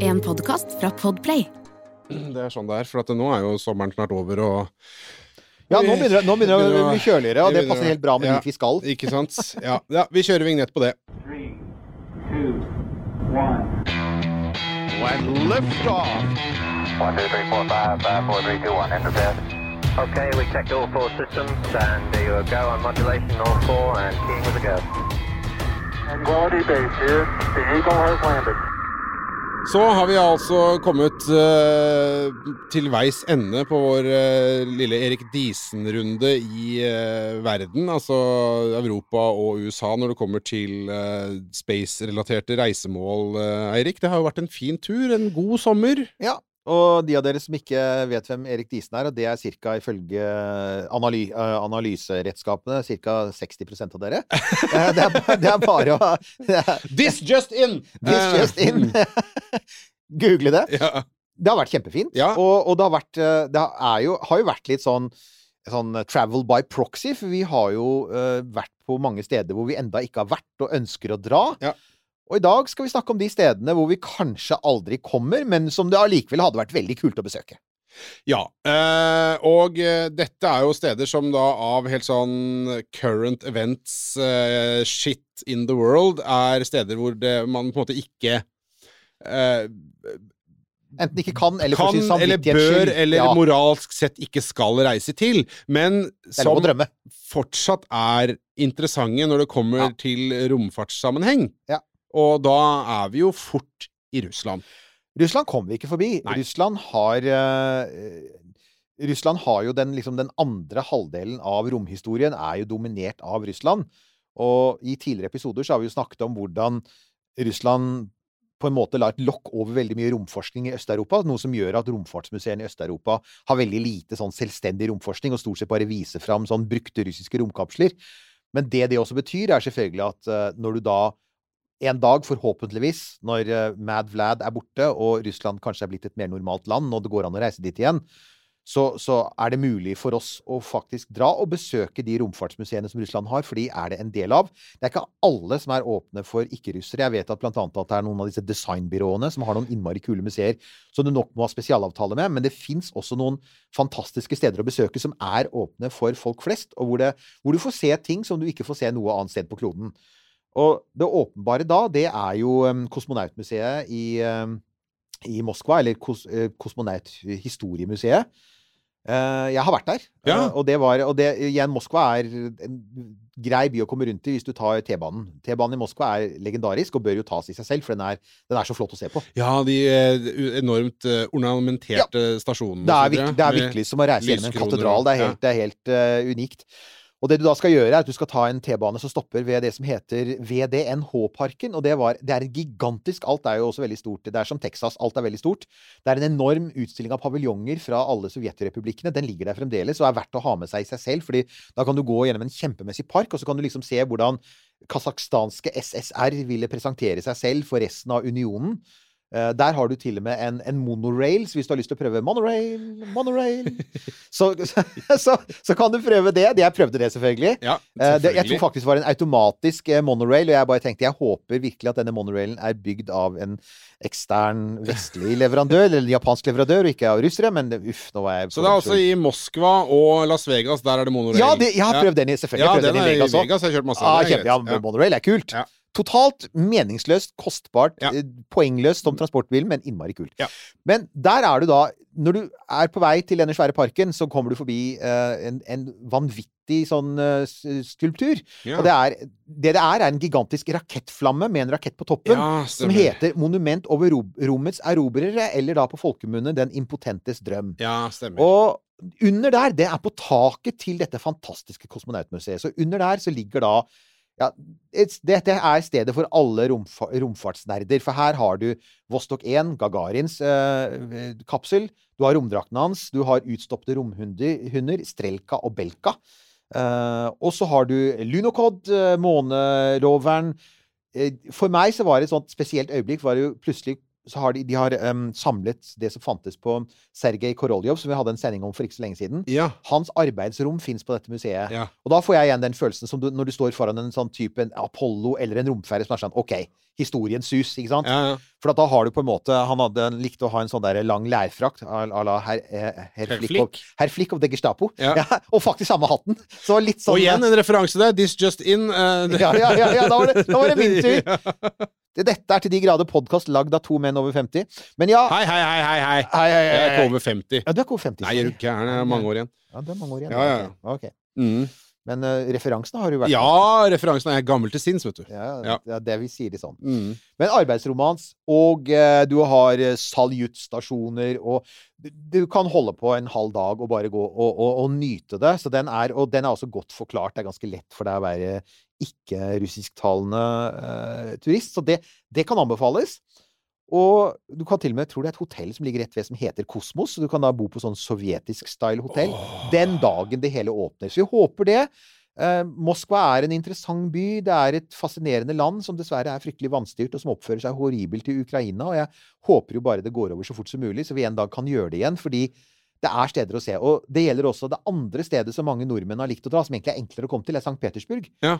En podkast fra Podplay. Det er sånn det er, for at nå er jo sommeren snart over, og Ja, nå begynner, det- nå begynner det å bli kjøligere, og det passer helt bra med ja. dit vi skal. Ikke sant? Ja, ja, vi kjører vignett på det. Three, two, one. When liftoff. One, two, three, four, five, five, four, three, two, one. Enter bed. Okay, we checked all four systems, and there you go on modulation, all four, and keying with a go. Quality base here. The Eagle has landed. Så har vi altså kommet uh, til veis ende på vår uh, lille Erik Diesen-runde i uh, verden, altså Europa og USA, når det kommer til space-relaterte reisemål, Eirik. Det har jo vært en fin tur, en god sommer. Ja, og de av dere som ikke vet hvem Erik Diesen er, og det er ca. ifølge analy eh, analyseredskapene ca. 60% av dere. Eh, Det er, det er bare å er- This just in! This just in! Google det. Ja. Det har vært kjempefint. Ja. Og, og det har vært eh, Det er jo, har jo vært litt sånn Sånn eh, travel by proxy, for vi har jo uh, vært på mange steder hvor vi enda ikke har vært og ønsker å dra. Ja. Og i dag skal vi snakke om de stedene hvor vi kanskje aldri kommer, men som det allikevel hadde vært veldig kult å besøke. Ja, eh, og eh, dette er jo steder som da av helt sånn current events, eh, shit in the world, er steder hvor det, man på en måte ikke Enten ikke kan, eller for kan sin eller bør eller ja, moralsk sett ikke skal reise til, men som fortsatt er interessante når det kommer Ja. til romfartssammenheng. Ja. Og da er vi jo fort i Russland. Russland kommer vi ikke forbi. Nei. Russland har uh, Russland har jo den, liksom, den andre halvdelen av romhistorien er jo dominert av Russland. Og i tidligere episoder så har vi jo snakket om hvordan Russland på en måte la et lokk over veldig mye romforskning i Øst-Europa, noe som gjør at romfartsmuseene i Øst-Europa har veldig lite sånn selvstendig romforskning, og stort sett bare viser fram sånn brukte russiske romkapsler. Men det det også betyr, er selvfølgelig at eh, når du da en dag, forhåpentligvis, når eh, Mad Vlad er borte, og Russland kanskje er blitt et mer normalt land, og det går an å reise dit igjen, så, så er det mulig for oss å faktisk dra og besøke de romfartsmuseene som Russland har, for de er det en del av. Det er ikke alle som er åpne for ikke-russere. Jeg vet at annet at det er noen av disse designbyråene som har noen innmari kule museer som du nok må ha spesialavtale med, men det fins også noen fantastiske steder å besøke som er åpne for folk flest, og hvor, det, hvor du får se ting som du ikke får se noe annet sted på kloden. Og det åpenbare da, det er jo um, Kosmonautmuseet i, um, i Moskva, eller Kos, uh, Kosmonauthistoriemuseet. Uh, jeg har vært der, Ja. uh, og det var Og det, igjen, Moskva er en grei by å komme rundt i hvis du tar T-banen. T-banen i Moskva er legendarisk og bør jo tas i seg selv, for den er, den er så flott å se på. Ja, de eh, enormt ornamenterte ornamenterte stasjonene. Det er, virkelig, det er virkelig som å reise gjennom en katedral. Det er ja. helt, det er helt uh, unikt. Og det du da skal gjøre, er at du skal ta en T-bane som stopper ved det som heter VDNH-parken. Og det, var, det er gigantisk Alt er jo også veldig stort. Det er som Texas. Alt er veldig stort. Det er en enorm utstilling av paviljonger fra alle sovjetrepublikkene. Den ligger der fremdeles og er verdt å ha med seg i seg selv. fordi da kan du gå gjennom en kjempemessig park, og så kan du liksom se hvordan kasakhstanske SSR ville presentere seg selv for resten av unionen. Eh, der har du til og med en, en monorail, så hvis du har lyst til å prøve monorail, monorail så, så, så, så kan du prøve det. Jeg prøvde det, selvfølgelig. Ja, Eh, det, jeg tror faktisk det var en automatisk eh, monorail, og jeg bare tenkte jeg håper virkelig at denne monorailen er bygd av en ekstern vestlig leverandør, eller en japansk leverandør, og ikke av russere, men uff, nå var jeg Så det er altså i Moskva og Las Vegas, der er det monorail? Ja, det, jeg har prøvd den i, selvfølgelig. Ja, den den i er i Vegas. Jeg har kjørt masse. Ah, kjempe. Ja. monorail er kult. Ja. Totalt meningsløst, kostbart, Ja. eh, poengløst som transportbil, men innmari kult. Ja. Men der er du da Når du er på vei til denne svære parken, så kommer du forbi uh, en, en vanvittig sånn uh, skulptur. Ja. Og det er det det er, er en gigantisk rakettflamme med en rakett på toppen. Som heter Monument over ro rommets erobrere, eller da på folkemunne Den impotentes drøm. Ja, stemmer. Og under der, det er på taket til dette fantastiske kosmonautmuseet. Så under der så ligger da ja, et- dette er stedet for alle romfa romfartsnerder. For her har du Vostok 1, Gagarins eh, kapsel. Du har romdrakten hans. Du har utstoppede romhunder, Strelka og Belka. Eh, og så har du Lunokod, eh, måneroveren. Eh, for meg så var det et sånt spesielt øyeblikk. var det jo plutselig så har de, de har um, samlet det som fantes på Sergej Koroljov, som vi hadde en sending om for ikke så lenge siden. Ja. Hans arbeidsrom fins på dette museet. Ja. Og da får jeg igjen den følelsen som du, når du står foran en sånn type en Apollo eller en romferie som er sånn OK, historiens sus, ikke sant? Ja, ja. For at da har du på en måte Han hadde likte å ha en sånn der lang lærfrakt à la herr, her, Flick, herr Flick og the Gestapo. Ja. og faktisk samme hatten. Så litt sånn Og igjen en referanse der. This just in. Uh, ja, ja, ja, ja, da var det, da var det min tur! Dette er til de grader podkast lagd av to menn over 50. Men ja Hei, hei, hei, hei, hei. Hei, hei, hei, Jeg er ikke over 50. Ja, du er ikke over 50. Nei, er du gæren? Jeg er mange år igjen. Ja, du er mange år igjen. Ja, ja, ja. Ok. Ok. Mm. Men uh, referansene har jo vært Ja, referansen er gammel til sinns, vet du. Ja, Ja. det er det vi sier det sånn. Mm. Men arbeidsromans, og uh, du har eh, saluttstasjoner, og du, du kan holde på en halv dag og bare gå og, og, og nyte det. Så den er, og den er også godt forklart. Det er ganske lett for deg å være ikke-russisktalende uh, turist. Så det, det kan anbefales. Og du kan til og med, tro det er et hotell som ligger rett ved som heter Kosmos. Så du kan da bo på sånn sovjetisk style hotell den dagen det hele åpner. Så vi håper det. Eh, Moskva er en interessant by. Det er et fascinerende land som dessverre er fryktelig vanstyrt, og som oppfører seg horribelt i Ukraina. Og jeg håper jo bare det går over så fort som mulig, så vi en dag kan gjøre det igjen. Fordi det er steder å se. Og det gjelder også det andre stedet som mange nordmenn har likt å dra, som egentlig er enklere å komme til, er St. Petersburg. Ja.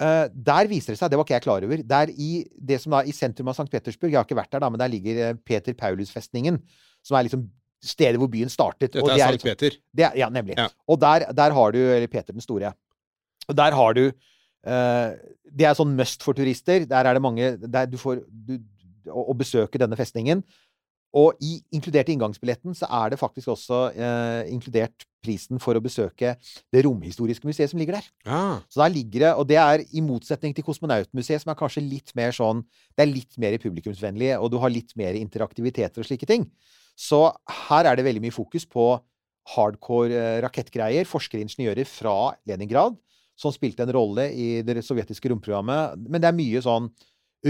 Eh, der viser det seg, det var ikke jeg klar over, der i det som da i sentrum av St. Petersburg, jeg har ikke vært der da, men der ligger eh, Peter Paulus-festningen, som er liksom stedet hvor byen startet. Dette er det Sankt Peter. det er, ja, nemlig. Ja. Og der, der har du Eller Peter den store. Og der har du uh, Det er sånn must for turister. Der er det mange der du får du, å, å besøke denne festningen. Og i, inkludert i inngangsbilletten så er det faktisk også eh, inkludert prisen for å besøke det romhistoriske museet som ligger der. Ah. Så der ligger det, og det er i motsetning til Kosmonautmuseet, som er kanskje litt mer sånn Det er litt mer publikumsvennlig, og du har litt mer interaktiviteter og slike ting. Så her er det veldig mye fokus på hardcore eh, rakettgreier. Forskere og ingeniører fra Leningrad som spilte en rolle i det sovjetiske romprogrammet. Men det er mye sånn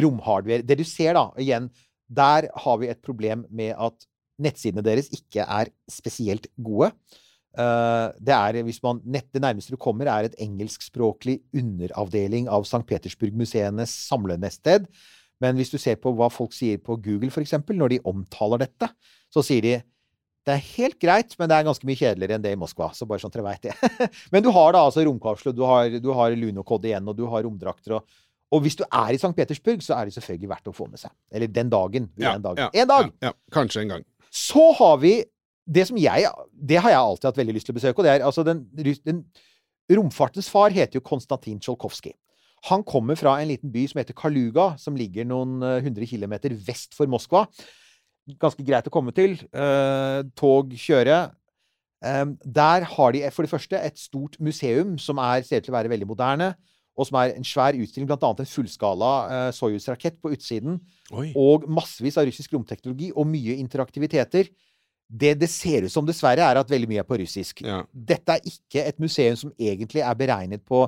romhardware. Det du ser, da, igjen, der har vi et problem med at nettsidene deres ikke er spesielt gode. Eh, det er man Det nærmeste du kommer, er et engelskspråklig underavdeling av St. Petersburg-museenes samlenettsted. Men hvis du ser på hva folk sier på Google, eksempel, når de omtaler dette, så sier de det er helt greit, men det er ganske mye kjedeligere enn det i Moskva. Så bare sånn at dere vet det. men du har da altså romkapsler, du har, du har lunokodde igjen, og du har romdrakter. Og, og hvis du er i St. Petersburg, så er det selvfølgelig verdt å få med seg. Eller den dagen. Ja, en dag. ja, en dag! Ja, kanskje en gang. Så har vi det som jeg Det har jeg alltid hatt veldig lyst til å besøke, og det er altså den, den Romfartens far heter jo Konstantin Tsjolkovskij. Han kommer fra en liten by som heter Kaluga, som ligger noen eh, hundre kilometer vest for Moskva. Ganske greit å komme til. Eh, tog kjøre. Eh, der har de for det første et stort museum som er, ser ut til å være veldig moderne, og som er en svær utstilling, annet en fullskala uh, Soyuz-rakett på utsiden Oi. og massevis av russisk romteknologi og mye interaktiviteter. Det det ser ut som, dessverre, er at veldig mye er på russisk. Ja. Dette er ikke et museum som egentlig er beregnet på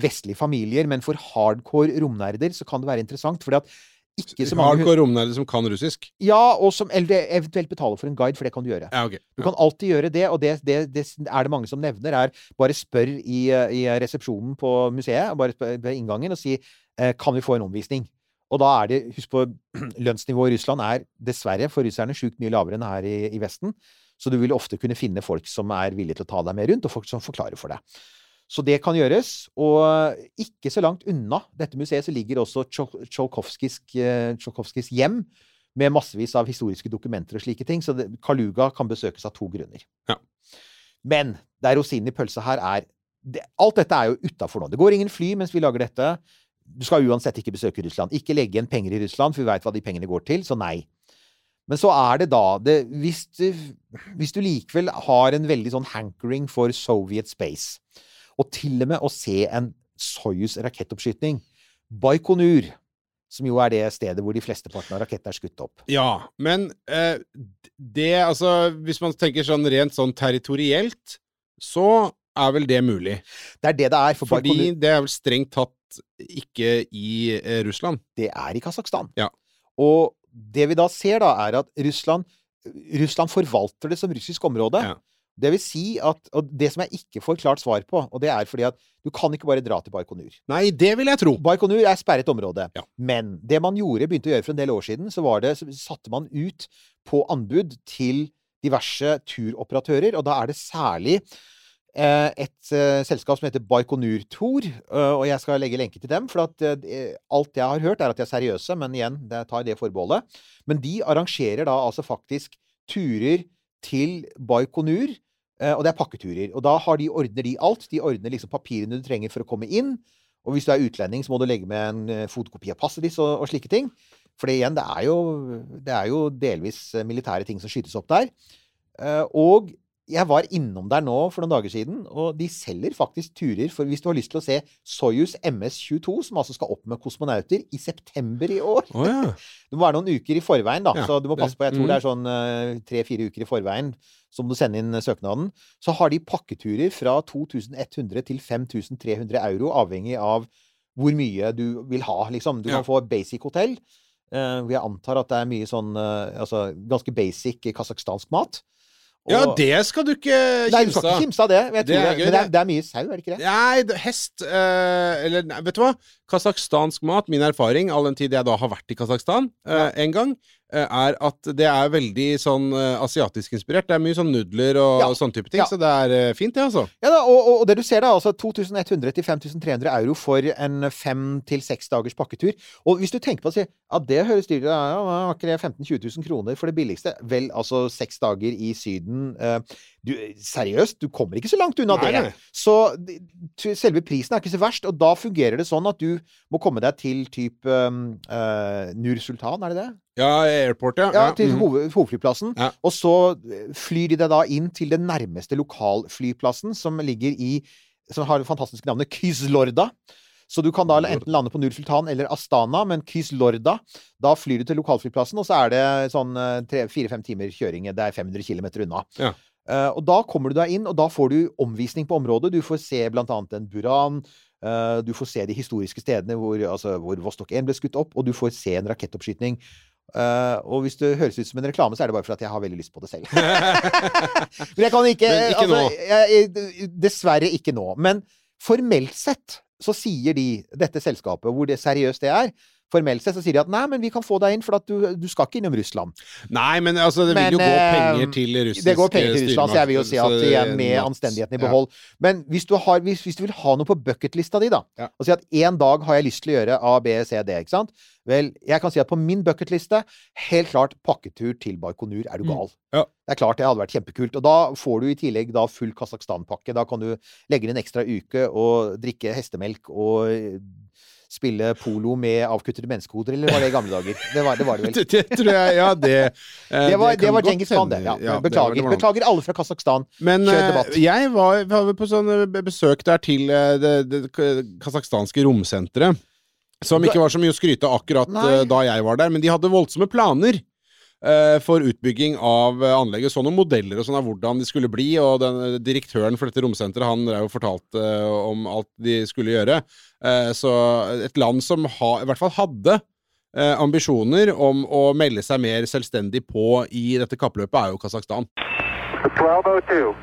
vestlige familier, men for hardcore romnerder så kan det være interessant. fordi at ikke så mange Hardcore romnerder som kan russisk? Ja, og som eventuelt betaler for en guide, for det kan du gjøre. Ja, okay. Du kan alltid gjøre det, og det, det, det er det mange som nevner, er bare spør i, i resepsjonen på museet, bare spør ved inngangen, og si eh, kan vi få en omvisning. Og da er det Husk på, lønnsnivået i Russland er dessverre for russerne sjukt mye lavere enn her i, i Vesten. Så du vil ofte kunne finne folk som er villige til å ta deg med rundt, og folk som forklarer for deg. Så det kan gjøres. Og ikke så langt unna dette museet så ligger også Tsjol- Tsjolkovskijs eh, Tsjolkovskijs hjem, med massevis av historiske dokumenter og slike ting. Så det, Kaluga kan besøkes av to grunner. Ja. Men det er rosinen i pølsa her er det, Alt dette er jo utafor nå. Det går ingen fly mens vi lager dette. Du skal uansett ikke besøke Russland. Ikke legge igjen penger i Russland, for vi veit hva de pengene går til, så nei. Men så er det da det, hvis, du, hvis du likevel har en veldig sånn hankering for Soviet space, og til og med å se en Soyuz rakettoppskyting Baikonur, som jo er det stedet hvor de flesteparten av rakettene er skutt opp. Ja, men eh, det Altså, hvis man tenker sånn rent sånn territorielt, så er vel det mulig. Det er det det er. For Fordi Baikonur det er vel strengt tatt ikke i eh, Russland. det er i Kasakhstan. Ja. Og det vi da ser, da, er at Russland, Russland forvalter det som russisk område. Ja. Det vil si at Og det som jeg ikke får klart svar på, og det er fordi at du kan ikke bare dra til Baikonur. Nei, det vil jeg tro. Baikonur er sperret område. Ja. Men det man gjorde, begynte å gjøre for en del år siden, så, var det, så satte man ut på anbud til diverse turoperatører, og da er det særlig eh, et eh, selskap som heter Baikonur Tour, eh, og jeg skal legge lenke til dem, for at eh, alt jeg har hørt er at de er seriøse, men igjen, jeg tar det forbeholdet. Men de arrangerer da altså faktisk turer til Baikonur, og det er pakketurer. Og da de, ordner de alt. De ordner liksom papirene du trenger for å komme inn. Og hvis du er utlending, så må du legge med en eh, fotokopi av passet ditt og, og slike ting. For igjen, det er jo, det er jo delvis eh, militære ting som skytes opp der. Eh, Og jeg var innom der nå for noen dager siden, og de selger faktisk turer for hvis du har lyst til å se Soyuz MS-22, som altså skal opp med kosmonauter, i september i år. oh, ja. Du må være noen uker i forveien, da, Ja, så du må passe på. Jeg tror mm. det er sånn tre-fire uker i forveien som du sender inn eh, søknaden. Så har de pakketurer fra 2100 til 5300 euro, avhengig av hvor mye du vil ha, liksom. Du Ja. kan få basic hotell. Uh, jeg antar at det er mye sånn uh, Altså ganske basic kasakhstansk mat. Ja, det skal du ikke Nei, du skal ikke kimse av det. Det det, gøy, men det, er, det. er mye sau, er det ikke det? Nei, hest øh, Eller nei, vet du hva? Kasakhstansk mat, min erfaring, all den tid jeg da har vært i Kasakhstan eh, en gang, er at det er veldig sånn eh, asiatisk inspirert. Det er mye sånn nudler og, Ja. og sånn type ting, Ja. så det er eh, fint, det, altså. Ja da, og, og, det du ser da, altså 2100 til 5300 euro for en fem til seks dagers pakketur. Og hvis du tenker på det, ja, det høres dyrt ut, ja, var ikke det 15 000-20 000 kroner for det billigste? Vel, altså seks dager i Syden. eh, du, seriøst, du kommer ikke så langt unna Nei, det. Så selve prisen er ikke så verst, og da fungerer det sånn at du må komme deg til type um, eh, Nur Sultan, er det det? Ja, airport, ja. Ja, til mhm. hoved, hovedflyplassen. Ja. Og så eh, flyr de deg da inn til den nærmeste lokalflyplassen, som ligger i Som har det fantastiske navnet Kyslorda. Så du kan da enten lande på Nur Sultan eller Astana, men Kyslorda Da flyr du til lokalflyplassen, og så er det sånn fire-fem timer kjøring. Det er 500 km unna. Ja. Uh, og da kommer du deg inn, og da får du omvisning på området. Du får se blant annet en buran. Uh, du får se de historiske stedene hvor, altså, hvor Vostok 1 ble skutt opp, og du får se en rakettoppskyting. Eh, og hvis det høres ut som en reklame, så er det bare fordi at jeg har veldig lyst på det selv. Men jeg kan ikke, ikke altså, jeg, Dessverre ikke nå. Men formelt sett så sier de, dette selskapet, hvor det seriøst det er Formelt sett så sier de at nei, men vi kan få deg inn, for at du, du skal ikke innom Russland. Nei, men altså, det vil jo gå eh, penger til russiske Det går penger til Russland, så jeg vil jo si at de igjen med anstendigheten i ja. behold. Men hvis du, har, hvis, hvis du vil ha noe på bucketlista di, da, Ja. og si at én dag har jeg lyst til å gjøre A, B, C, D, ikke sant? Vel, jeg kan si at på min bucketliste, helt klart pakketur til Baikonur. Er du Mm. gal? Ja. Det er klart det hadde vært kjempekult. Og da får du i tillegg da full Kasakhstan-pakke. Da kan du legge inn en ekstra uke og drikke hestemelk og spille polo med avkuttede menneskehoder, eller var det i gamle dager? Det var det, var det vel. Det, det tror jeg Ja, det eh, Det var, det var Djengis Khan, det. Ja. Ja, Beklager. det var. Beklager alle fra Kasakhstan. Men eh, jeg var, var på sånn besøk der til eh, det, det kasakhstanske romsenteret. Som ikke var så mye å skryte akkurat Nei. eh, da jeg var der, men de hadde voldsomme planer. Eh, For utbygging av eh, anlegget. Så noen modeller og sånn av hvordan de skulle bli. Og den, eh, direktøren for dette romsenteret Han drev og fortalte om alt de skulle gjøre. Eh, Så et land som ha, i hvert fall hadde eh, ambisjoner om å melde seg mer selvstendig på i dette kappløpet, er jo Kasakhstan. 1202.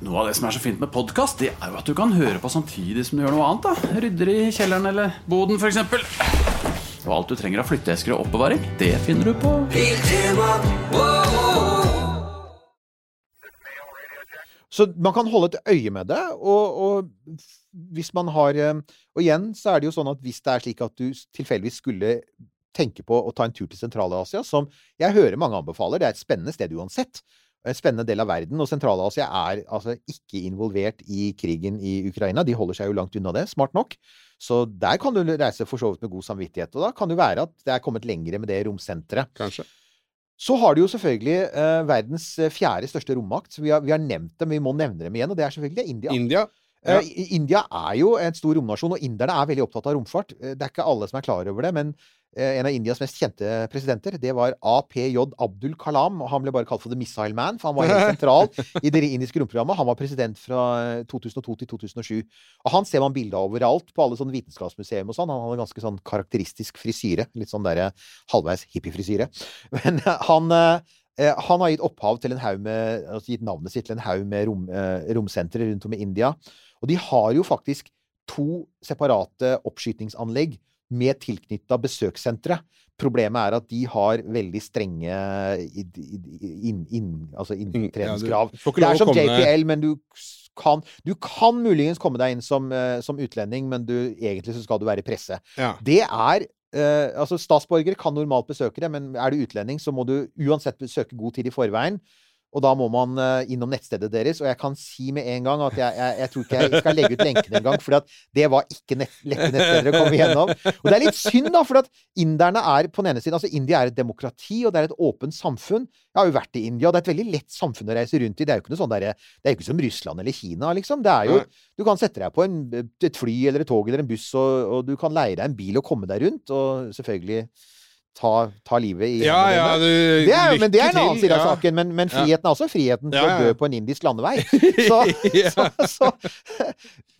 Noe av det som er så fint med podkast, det er jo at du kan høre på samtidig som du gjør noe annet. da Rydder i kjelleren eller boden, f.eks. Og alt du trenger av flytteesker og oppbevaring, det finner du på Så man kan holde et øye med det, og, og hvis man har eh, Og igjen så er det jo sånn at hvis det er slik at du tilfeldigvis skulle tenke på å ta en tur til Sentral-Asia, som jeg hører mange anbefaler, det er et spennende sted uansett. En spennende del av verden. Og Sentral-Asia er altså ikke involvert i krigen i Ukraina. De holder seg jo langt unna det, smart nok. Så der kan du reise for så vidt med god samvittighet. Og da kan det være at det er kommet lengre med det romsenteret. Kanskje. Så har du jo selvfølgelig eh, verdens eh, fjerde største rommakt. Vi har, vi har nevnt dem, vi må nevne dem igjen, og det er selvfølgelig India. India. Eh, Ja. India er jo en stor romnasjon, og inderne er veldig opptatt av romfart. Eh, Det er ikke alle som er klar over det, men eh, en av Indias mest kjente presidenter, det var APJ Abdul Kalam. og Han ble bare kalt for The Missile Man, for han var helt sentral i det indiske romprogrammet. Han var president fra eh, 2002 til 2007. Og han ser man bilde av overalt, på alle sånne vitenskapsmuseum og sånn. Han hadde ganske sånn karakteristisk frisyre. Litt sånn derre halvveis hippiefrisyre. Men eh, han eh, Eh, Han har gitt opphav til en haug med altså gitt navnet sitt til en haug med rom, eh, romsentre rundt om i India. Og de har jo faktisk to separate oppskytingsanlegg med tilknytta besøkssentre. Problemet er at de har veldig strenge inn, inn, altså inntredenskrav. Ja, det er som JPL, men du kan, du kan muligens komme deg inn som, eh, som utlending, men du, egentlig så skal du være i presse. Ja. Det er eh, Altså, statsborgere kan normalt besøke det, men er du utlending, så må du uansett besøke god tid i forveien. Og da må man eh, innom nettstedet deres. Og jeg kan si med en gang at jeg, jeg, jeg tror ikke jeg skal legge ut lenken engang, for det var ikke nett, lette nettsteder å komme gjennom. Og det er litt synd, da, for at inderne er på den ene siden Altså, India er et demokrati, og det er et åpent samfunn. Jeg har jo vært i India, og det er et veldig lett samfunn å reise rundt i. Det er jo ikke noe sånn der, Det er jo ikke som Russland eller Kina, liksom. Det er jo Du kan sette deg på en, et fly eller et tog eller en buss, og, og du kan leie deg en bil og komme deg rundt, og selvfølgelig ta, ta livet i Ja, ja, du, Det er, men det er en annen side av ja. saken. Men, men friheten er også friheten til å dø på en indisk landevei. Så, så, så,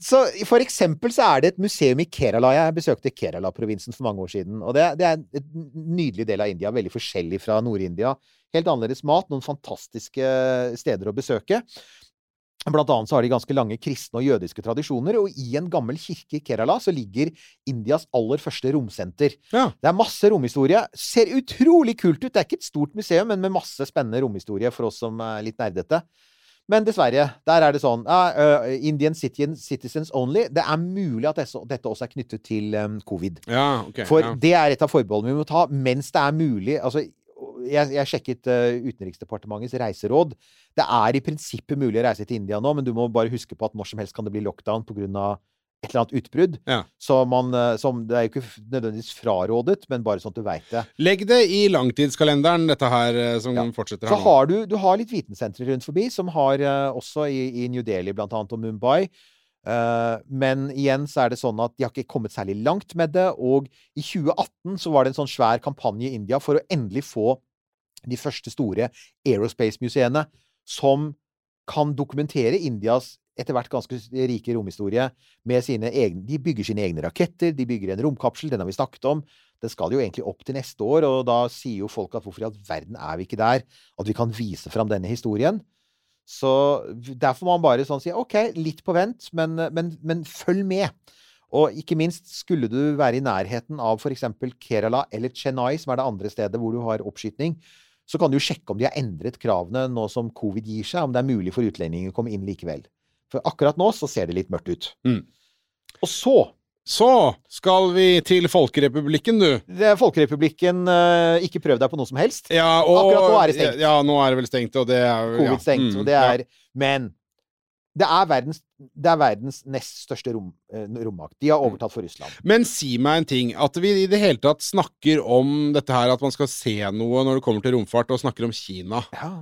så for eksempel så er det et museum i Kerala. Jeg besøkte Kerala-provinsen for mange år siden. Og det, det er en nydelig del av India. Veldig forskjellig fra Nord-India. Helt annerledes mat. Noen fantastiske steder å besøke. Blant annet så har de ganske lange kristne og jødiske tradisjoner, og i en gammel kirke i Kerala så ligger Indias aller første romsenter. Ja. Det er masse romhistorie. Ser utrolig kult ut. Det er ikke et stort museum, men med masse spennende romhistorie for oss som er litt nerdete. Men dessverre, der er det sånn uh, Indian citizen, citizens only. Det er mulig at dette, dette også er knyttet til um, covid. Ja, okay, For ja. det er et av forbeholdene vi må ta mens det er mulig. Altså, jeg, jeg sjekket uh, Utenriksdepartementets reiseråd. Det er i prinsippet mulig å reise til India nå, men du må bare huske på at når som helst kan det bli lockdown pga. et eller annet utbrudd. Ja. Så man, uh, som, det er jo ikke nødvendigvis frarådet, men bare sånn at du veit det. Legg det i langtidskalenderen, dette her eh, som Ja. fortsetter her nå. har du, du har litt vitensentre rundt forbi, som har uh, også i, i New Delhi blant annet, og Mumbai. Uh, men igjen så er det sånn at de har ikke kommet særlig langt med det. Og i 2018 så var det en sånn svær kampanje i India for å endelig få de første store aerospace-museene som kan dokumentere Indias etter hvert ganske rike romhistorie med sine egne De bygger sine egne raketter, de bygger en romkapsel, den har vi snakket om. Den skal jo egentlig opp til neste år, og da sier jo folk at hvorfor i all verden er vi ikke der? At vi kan vise fram denne historien. Så derfor må man bare sånn si OK, litt på vent, men, men, men følg med. Og ikke minst, skulle du være i nærheten av f.eks. Kerala eller Chennai, som er det andre stedet hvor du har oppskyting, så kan du jo sjekke om de har endret kravene nå som covid gir seg, om det er mulig for utlendinger å komme inn likevel. For akkurat nå så ser det litt mørkt ut. Mm. Og så Så skal vi til Folkerepublikken, du. det er Folkerepublikken eh, Ikke prøv deg på noe som helst. Ja, og, Akkurat nå er det stengt. Ja, nå er det vel stengt, og det er jo- Covid stengt. mm, og det ja. er, Men det er, verdens, det er verdens nest største rom, eh, rommakt. De har overtatt for Russland. Men si meg en ting. At vi i det hele tatt snakker om dette her, at man skal se noe når det kommer til romfart, og snakker om Kina. Ja.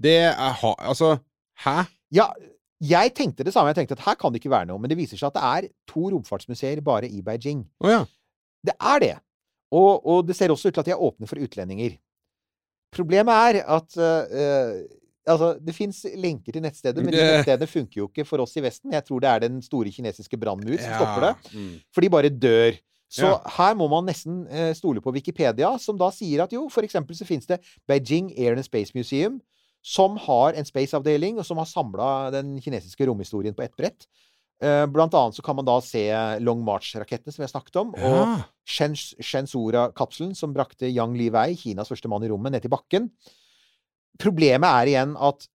Det er. Altså, hæ? Ja, jeg tenkte det samme. Jeg tenkte at her kan det ikke være noe. Men det viser seg at det er to romfartsmuseer bare i Beijing. Oh, ja. Det er det. Og, og det ser også ut til at de er åpne for utlendinger. Problemet er at eh, Altså, det fins lenker til nettstedet, men de nettstedene funker jo ikke for oss i Vesten. Jeg tror det er den store kinesiske brannmur som stopper det. mm. For de bare dør. Så Ja. her må man nesten eh, stole på Wikipedia, som da sier at jo, for eksempel så finnes det Beijing Air and Space Museum, som har en space-avdeling, og som har samla den kinesiske romhistorien på ett brett. Eh, Blant annet så kan man da se Long March-rakettene som vi har snakket om, Ja. og Shenzora-kapselen, som brakte Yang Li Wei, Kinas første mann i rommet, ned til bakken. Problemet er igjen at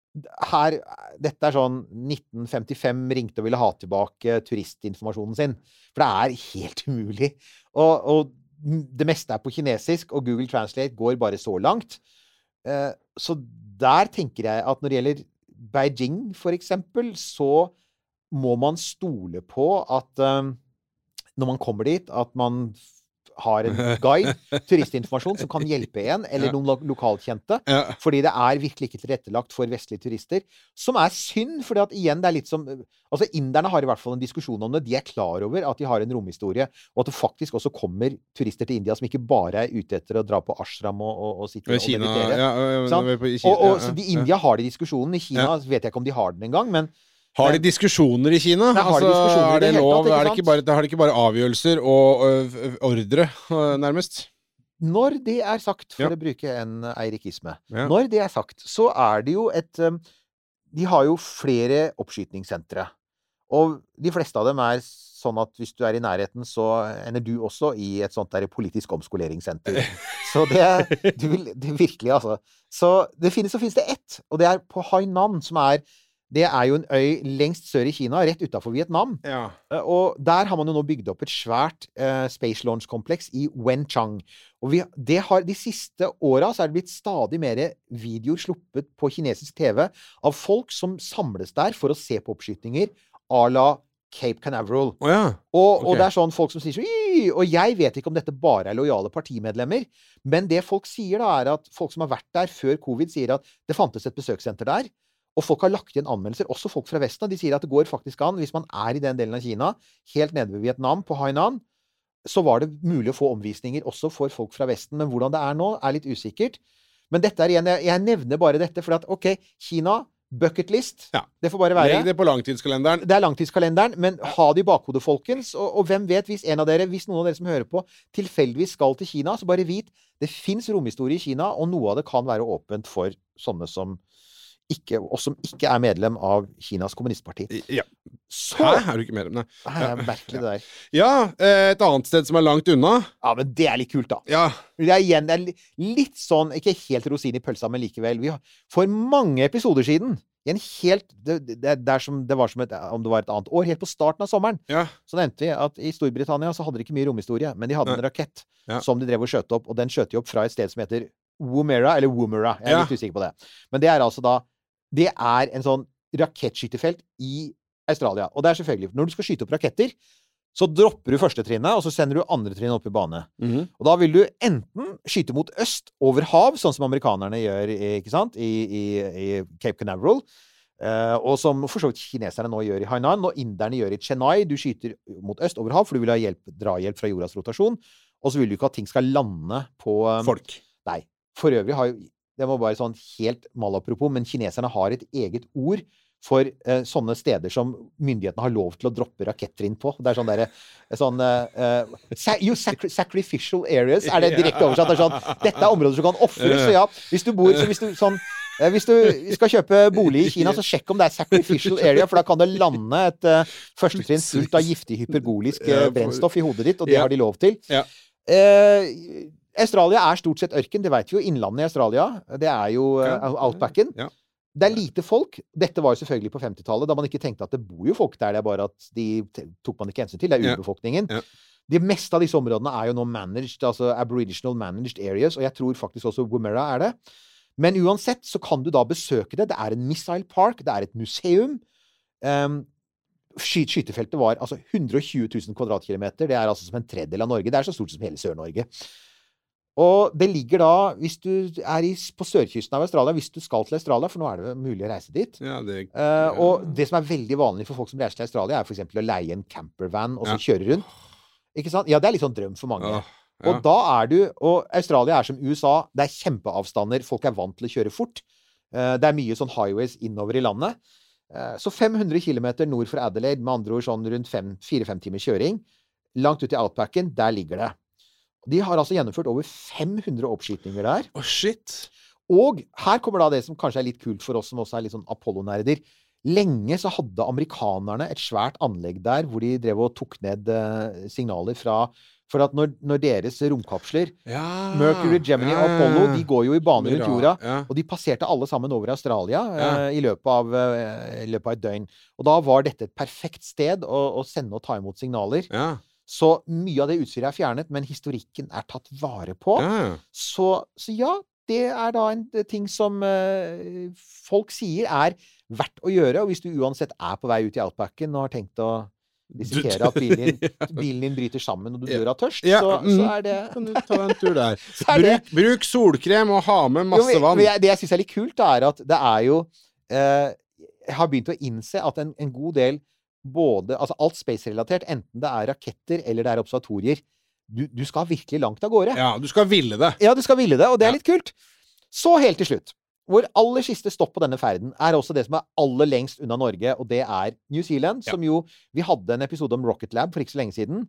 her Dette er sånn 1955 ringte og ville ha tilbake turistinformasjonen sin. For det er helt umulig. Og, og det meste er på kinesisk, og Google Translate går bare så langt. Eh, så der tenker jeg at når det gjelder Beijing, for eksempel, så må man stole på at eh, når man kommer dit, at man har en guide, turistinformasjon, som kan hjelpe en, eller Ja. noen lo lokalkjente. Ja. Fordi det er virkelig ikke tilrettelagt for vestlige turister. Som er synd, fordi at igjen, det er litt som Altså, inderne har i hvert fall en diskusjon om det. De er klar over at de har en romhistorie, og at det faktisk også kommer turister til India som ikke bare er ute etter å dra på ashram og, og, og sitte og meditere. ja, og, og, så de, I. India har de diskusjonen. I Kina vet jeg ikke om de har den engang, men Har de diskusjoner i Kina? Nei, har de altså, er det det lov? tatt, ikke er det bare, har de ikke bare avgjørelser og ø, ordre, nærmest? når det er sagt, for Ja. å bruke en eirikisme Ja. Når det er sagt, så er det jo et De har jo flere oppskytingssentre. Og de fleste av dem er sånn at hvis du er i nærheten, så ender du også i et sånt der politisk omskoleringssenter. Så det du vil, det virkelig, altså. Så det finnes, så finnes det ett, og det er på Hainan, som er det er jo en øy lengst sør i Kina, rett utafor Vietnam. Ja. Eh, Og der har man jo nå bygd opp et svært uh, space launch-kompleks i Wenchang. Og vi, det har, de siste åra så er det blitt stadig mer videoer sluppet på kinesisk TV av folk som samles der for å se på oppskytinger à la Cape Canaveral. Oh, ja. Og, og det er sånn folk som sier sånn Og jeg vet ikke om dette bare er lojale partimedlemmer, men det folk sier da, er at folk som har vært der før covid, sier at det fantes et besøkssenter der. Og folk har lagt igjen anmeldelser, også folk fra Vesten. De sier at det går faktisk an, hvis man er i den delen av Kina, helt nede ved Vietnam, på Hainan, så var det mulig å få omvisninger også for folk fra Vesten. Men hvordan det er nå, er litt usikkert. Men dette er igjen, jeg, jeg nevner bare dette, for at OK, Kina, bucketlist, Ja. det får bare være. Legg det på langtidskalenderen. Det er langtidskalenderen, men ha det i bakhodet, folkens. Og, og hvem vet, hvis en av dere, hvis noen av dere som hører på, tilfeldigvis skal til Kina, så bare vit det fins romhistorie i Kina, og noe av det kan være åpent for sånne som ikke, og som ikke er medlem av Kinas kommunistparti. Ja. Så Hæ? Er du ikke medlem? Nei. Er merkelig, det der. Ja, eh, et annet sted som er langt unna. Ja, men det er litt kult, da. Ja. Det er igjen det er litt sånn, ikke helt rosin i pølsa, men likevel. Vi har, for mange episoder siden, i en helt det, det, det som, det var som et, om det var et annet år, helt på starten av sommeren, Ja. så nevnte vi at i Storbritannia så hadde de ikke mye romhistorie, men de hadde en rakett Ja. som de drev og skjøt opp, og den skjøt de opp fra et sted som heter Woomera, eller Woomera. Jeg er Ja. litt usikker på det. Men det er altså da Det er en sånn rakettskytefelt i Australia. Og det er selvfølgelig Når du skal skyte opp raketter, så dropper du første trinnet, og så sender du andre trinnet opp i bane. Mhm. Og da vil du enten skyte mot øst over hav, sånn som amerikanerne gjør ikke sant? I, i, i Cape Canaveral. Uh, og som for så vidt kineserne nå gjør i Hainan, og inderne gjør i Chennai. Du skyter mot øst over hav, for du vil ha hjelp, drahjelp fra jordas rotasjon. Og så vil du ikke at ting skal lande på um, Folk. Nei. For øvrig har jo Det var bare sånn helt malapropos, men kineserne har et eget ord for eh, sånne steder som myndighetene har lov til å droppe rakettrinn på. Det er sånn derre sånn eh, sa, sacri Sacrificial areas er det direkte oversatt. Det er sånn Dette er områder som kan ofres. Så ja, hvis du bor så hvis du sånn eh, hvis du skal kjøpe bolig i Kina, så sjekk om det er sacrificial area, for da kan det lande et uh, førstetrinn fullt av giftig hypergolisk uh, brennstoff i hodet ditt, og det har de lov til. Ja. Eh, Australia er stort sett ørken, det vet vi jo. Innlandet i Australia, det er jo uh, outbacken. Ja. Det er lite folk. Dette var jo selvfølgelig på 50-tallet, da man ikke tenkte at det bor jo folk der, det er bare at de tok man ikke hensyn til. Det er Ja. urbefolkningen. Ja. De meste av disse områdene er jo nå managed, altså aboriginal managed areas, og jeg tror faktisk også Woomera er det. Men uansett så kan du da besøke det. Det er en missile park, det er et museum. Um, sky skytefeltet var altså 120 000 kvadratkilometer. Det er altså som en tredjedel av Norge. Det er så stort som hele Sør-Norge. Og det ligger da, hvis du er i, på sørkysten av Australia, hvis du skal til Australia, for nå er det mulig å reise dit Ja, det Eh, og det som er veldig vanlig for folk som reiser til Australia, er f.eks. å leie en campervan og så Ja. kjøre rundt. Ikke sant? Ja, det er litt sånn drøm for mange. Og da er du Og Australia er som USA. Det er kjempeavstander. Folk er vant til å kjøre fort. Uh, Det er mye sånn highways innover i landet. Uh, Så 500 km nord for Adelaide, med andre ord sånn rundt fire-fem timers kjøring, langt ut i outbacken, der ligger det. De har altså gjennomført over 500 oppskytinger der. Oh, shit! Og her kommer da det som kanskje er litt kult for oss som også er litt sånn Apollo-nerder. Lenge så hadde amerikanerne et svært anlegg der hvor de drev og tok ned eh, signaler fra For at når, når deres romkapsler, Ja. Mercury, Gemini og ja, Apollo, de går jo i bane rundt jorda. Ja. Og de passerte alle sammen over Australia eh, i, løpet av, eh, i løpet av et døgn. Og da var dette et perfekt sted å, å sende og ta imot signaler. Ja. Så mye av det utstyret er fjernet, men historikken er tatt vare på. ja. Så, så ja, det er da en ting som uh, folk sier er verdt å gjøre. Og hvis du uansett er på vei ut i outbacken og har tenkt å risikere at bilen bilen din bryter sammen og du dør av tørst, Ja, så, mm. så er det Kan du ta en tur der. Er Bruk, bruk solkrem og ha med Jo, masse vann. jeg, det jeg syns er litt kult, er at det er jo uh, Jeg har begynt å innse at en, en god del både Altså alt space-relatert, enten det er raketter eller det er observatorier, du, du skal virkelig langt av gårde. Ja, du skal ville det. Ja, du skal ville det, og det er litt kult. Så helt til slutt. Vår aller siste stopp på denne ferden er også det som er aller lengst unna Norge, og det er New Zealand, som jo Vi hadde en episode om Rocket Lab for ikke så lenge siden.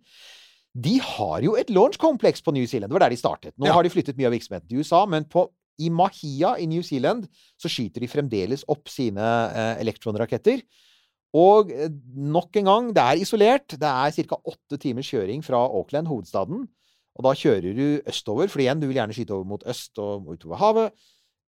De har jo et launch-kompleks på New Zealand. Det var der de startet. Nå Ja. har de flyttet mye av virksomheten til USA, men på, i Mahia i New Zealand så skyter de fremdeles opp sine eh, elektronraketter. Og eh, nok en gang, det er isolert. Det er ca. åtte timers kjøring fra Auckland, hovedstaden. Og da kjører du østover, for igjen, du vil gjerne skyte over mot øst og utover havet.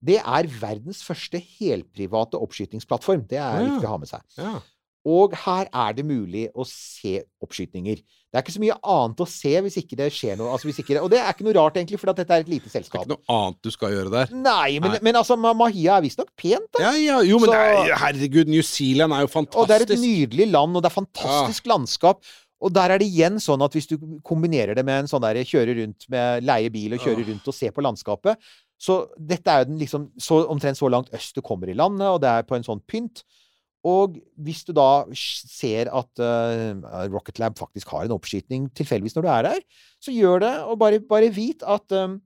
Det er verdens første helprivate oppskytingsplattform. Det er Ja. viktig å ha med seg. Ja. Og her er det mulig å se oppskytninger. Det er ikke så mye annet å se hvis ikke det skjer noe. Altså hvis ikke det, og det er ikke noe rart, egentlig, for dette er et lite selskap. Det er ikke noe annet du skal gjøre der. Nei, men, Nei. men altså, Mahia er visstnok pent, da. Ja, ja, jo, men Så- er, herregud, New Zealand er jo fantastisk. Og det er et nydelig land, og det er fantastisk landskap. Og der er det igjen sånn at hvis du kombinerer det med en sånn der kjøre rundt med leie bil og kjøre rundt og se på landskapet Så dette er jo den liksom så, omtrent så langt øst du kommer i landet, og det er på en sånn pynt. Og hvis du da ser at uh, Rocket Lab faktisk har en oppskyting tilfeldigvis når du er der, så gjør det, og bare, bare vit at um,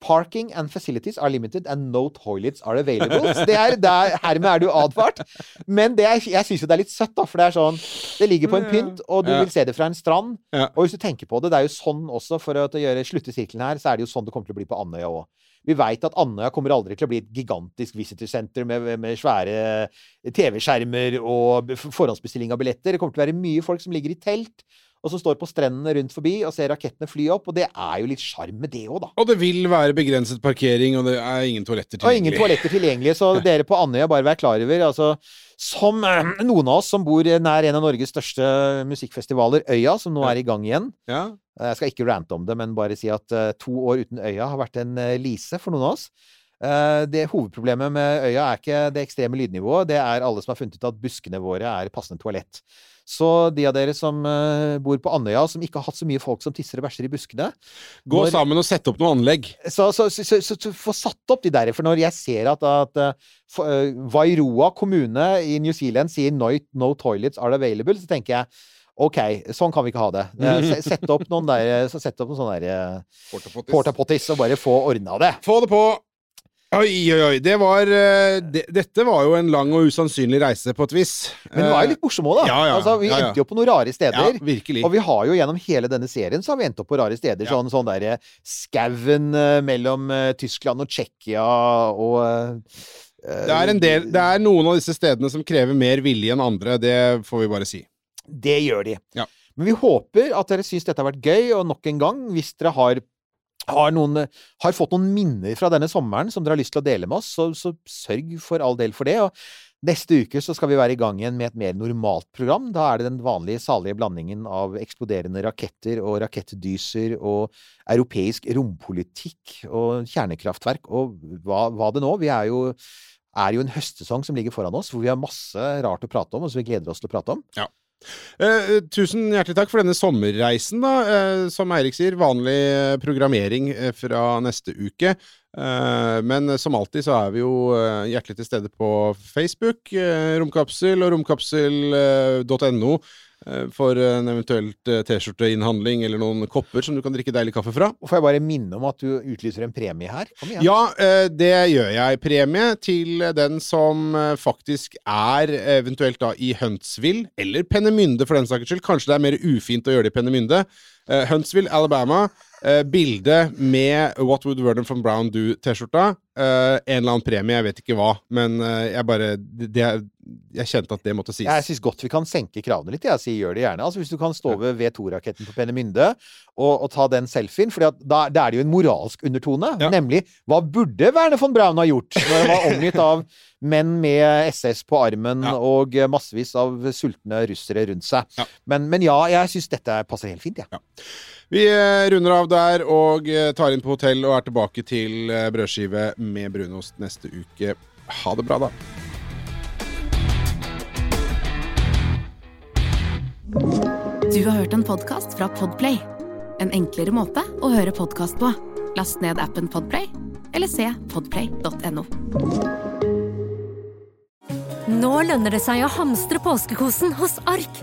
Parking and facilities are limited and no toilets are available. Så det er, der, hermed er du advart. Men det er, jeg syns jo det er litt søtt, da, for det er sånn Det ligger på en pynt, og du Ja. vil se det fra en strand. Ja. Og hvis du tenker på det, det er jo sånn også, for å gjøre slutte sirkelen her, så er det jo sånn det kommer til å bli på Andøya òg. Vi veit at Andøya kommer aldri til å bli et gigantisk visitor center med, med svære TV-skjermer og forhåndsbestilling av billetter. Det kommer til å være mye folk som ligger i telt, og så står på strendene rundt forbi og ser rakettene fly opp. Og det er jo litt sjarm med det òg, da. Og det vil være begrenset parkering, og det er ingen toaletter Og ingen toaletter tilgjengelige, så dere på Andøya, bare vær klar over altså, Som eh, noen av oss som bor nær en av Norges største musikkfestivaler, Øya, som nå er i gang igjen Ja. Jeg skal ikke rante om det, men bare si at eh, to år uten Øya har vært en eh, lise for noen av oss. Eh, det Hovedproblemet med Øya er ikke det ekstreme lydnivået, det er alle som har funnet ut at buskene våre er passende toalett. Så de av dere som eh, bor på Andøya, som ikke har hatt så mye folk som tisser og bæsjer i buskene Gå når- sammen og sette opp noe anlegg. så, så, så, så, så, få satt opp de der. For når jeg ser at, at uh, uh, Wairoa kommune i New Zealand sier no, no toilets are available, så tenker jeg OK, sånn kan vi ikke ha det. Eh, Sett opp noen der, så sett opp noen sånne der porta potties og bare få ordna det. Få det på! Oi, oi, oi. Det var eh, det, Dette var jo en lang og usannsynlig reise, på et vis. Men det var jo litt morsom òg, da. Ja, ja, altså, vi ja, endte jo på noen rare steder. Ja, virkelig. Og vi har jo gjennom hele denne serien så har vi endt opp på rare steder. Sånn, sånn derre skauen eh, mellom eh, Tyskland og Tsjekkia og eh, Det er en del Det er noen av disse stedene som krever mer vilje enn andre, det får vi bare si. Det gjør de. Ja. Men vi håper at dere syns dette har vært gøy, og nok en gang, hvis dere har, har, noen, har fått noen minner fra denne sommeren som dere har lyst til å dele med oss, så, så sørg for all del for det. Og neste uke så skal vi være i gang igjen med et mer normalt program. Da er det den vanlige salige blandingen av eksploderende raketter og rakettdyser og europeisk rompolitikk og kjernekraftverk og hva, hva det nå. Vi er jo er jo en høstsesong som ligger foran oss, hvor vi har masse rart å prate om, og som vi gleder oss til å prate om. Ja. Eh, tusen hjertelig takk for denne sommerreisen, da. Eh, som Eirik sier, vanlig eh, programmering eh, fra neste uke. Eh, men som alltid så er vi jo eh, hjertelig til stede på Facebook, eh, Romkapsel og romkapsel.no. eh, For en eventuelt eh, T-skjorteinnhandling eller noen kopper som du kan drikke deilig kaffe fra. Og får jeg bare minne om at du utlyser en premie her? Kom igjen. Ja, eh, det gjør jeg. Premie til den som faktisk er eventuelt da i Huntsville, eller Pennemynde for den saks skyld. Kanskje det er mer ufint å gjøre det i Pennemynde. Huntsville, Alabama. Eh, Bilde med What Would Vernon from Brown Do-T-skjorta. Uh, En eller annen premie, jeg vet ikke hva, men uh, jeg bare Det, jeg kjente at det måtte sies. Jeg syns godt vi kan senke kravene litt. Jeg sier gjør det gjerne. Altså Hvis du kan stå ved V2-raketten på Penemynde og, og ta den selfien, for da, da er det jo en moralsk undertone. Nemlig hva burde Werner von Braun ha gjort når han var omgitt av menn med SS på armen og massevis av sultne russere rundt seg. Men, men ja, jeg syns dette passer helt fint, jeg. Ja. Vi eh, runder av der og eh, tar inn på hotell og er tilbake til eh, brødskive med brunost neste uke. Ha det bra, da. Du har hørt en podkast fra Podplay. En enklere måte å høre podkast på. Last ned appen Podplay, eller se podplay.no. Nå lønner det seg å hamstre påskekosen hos Ark.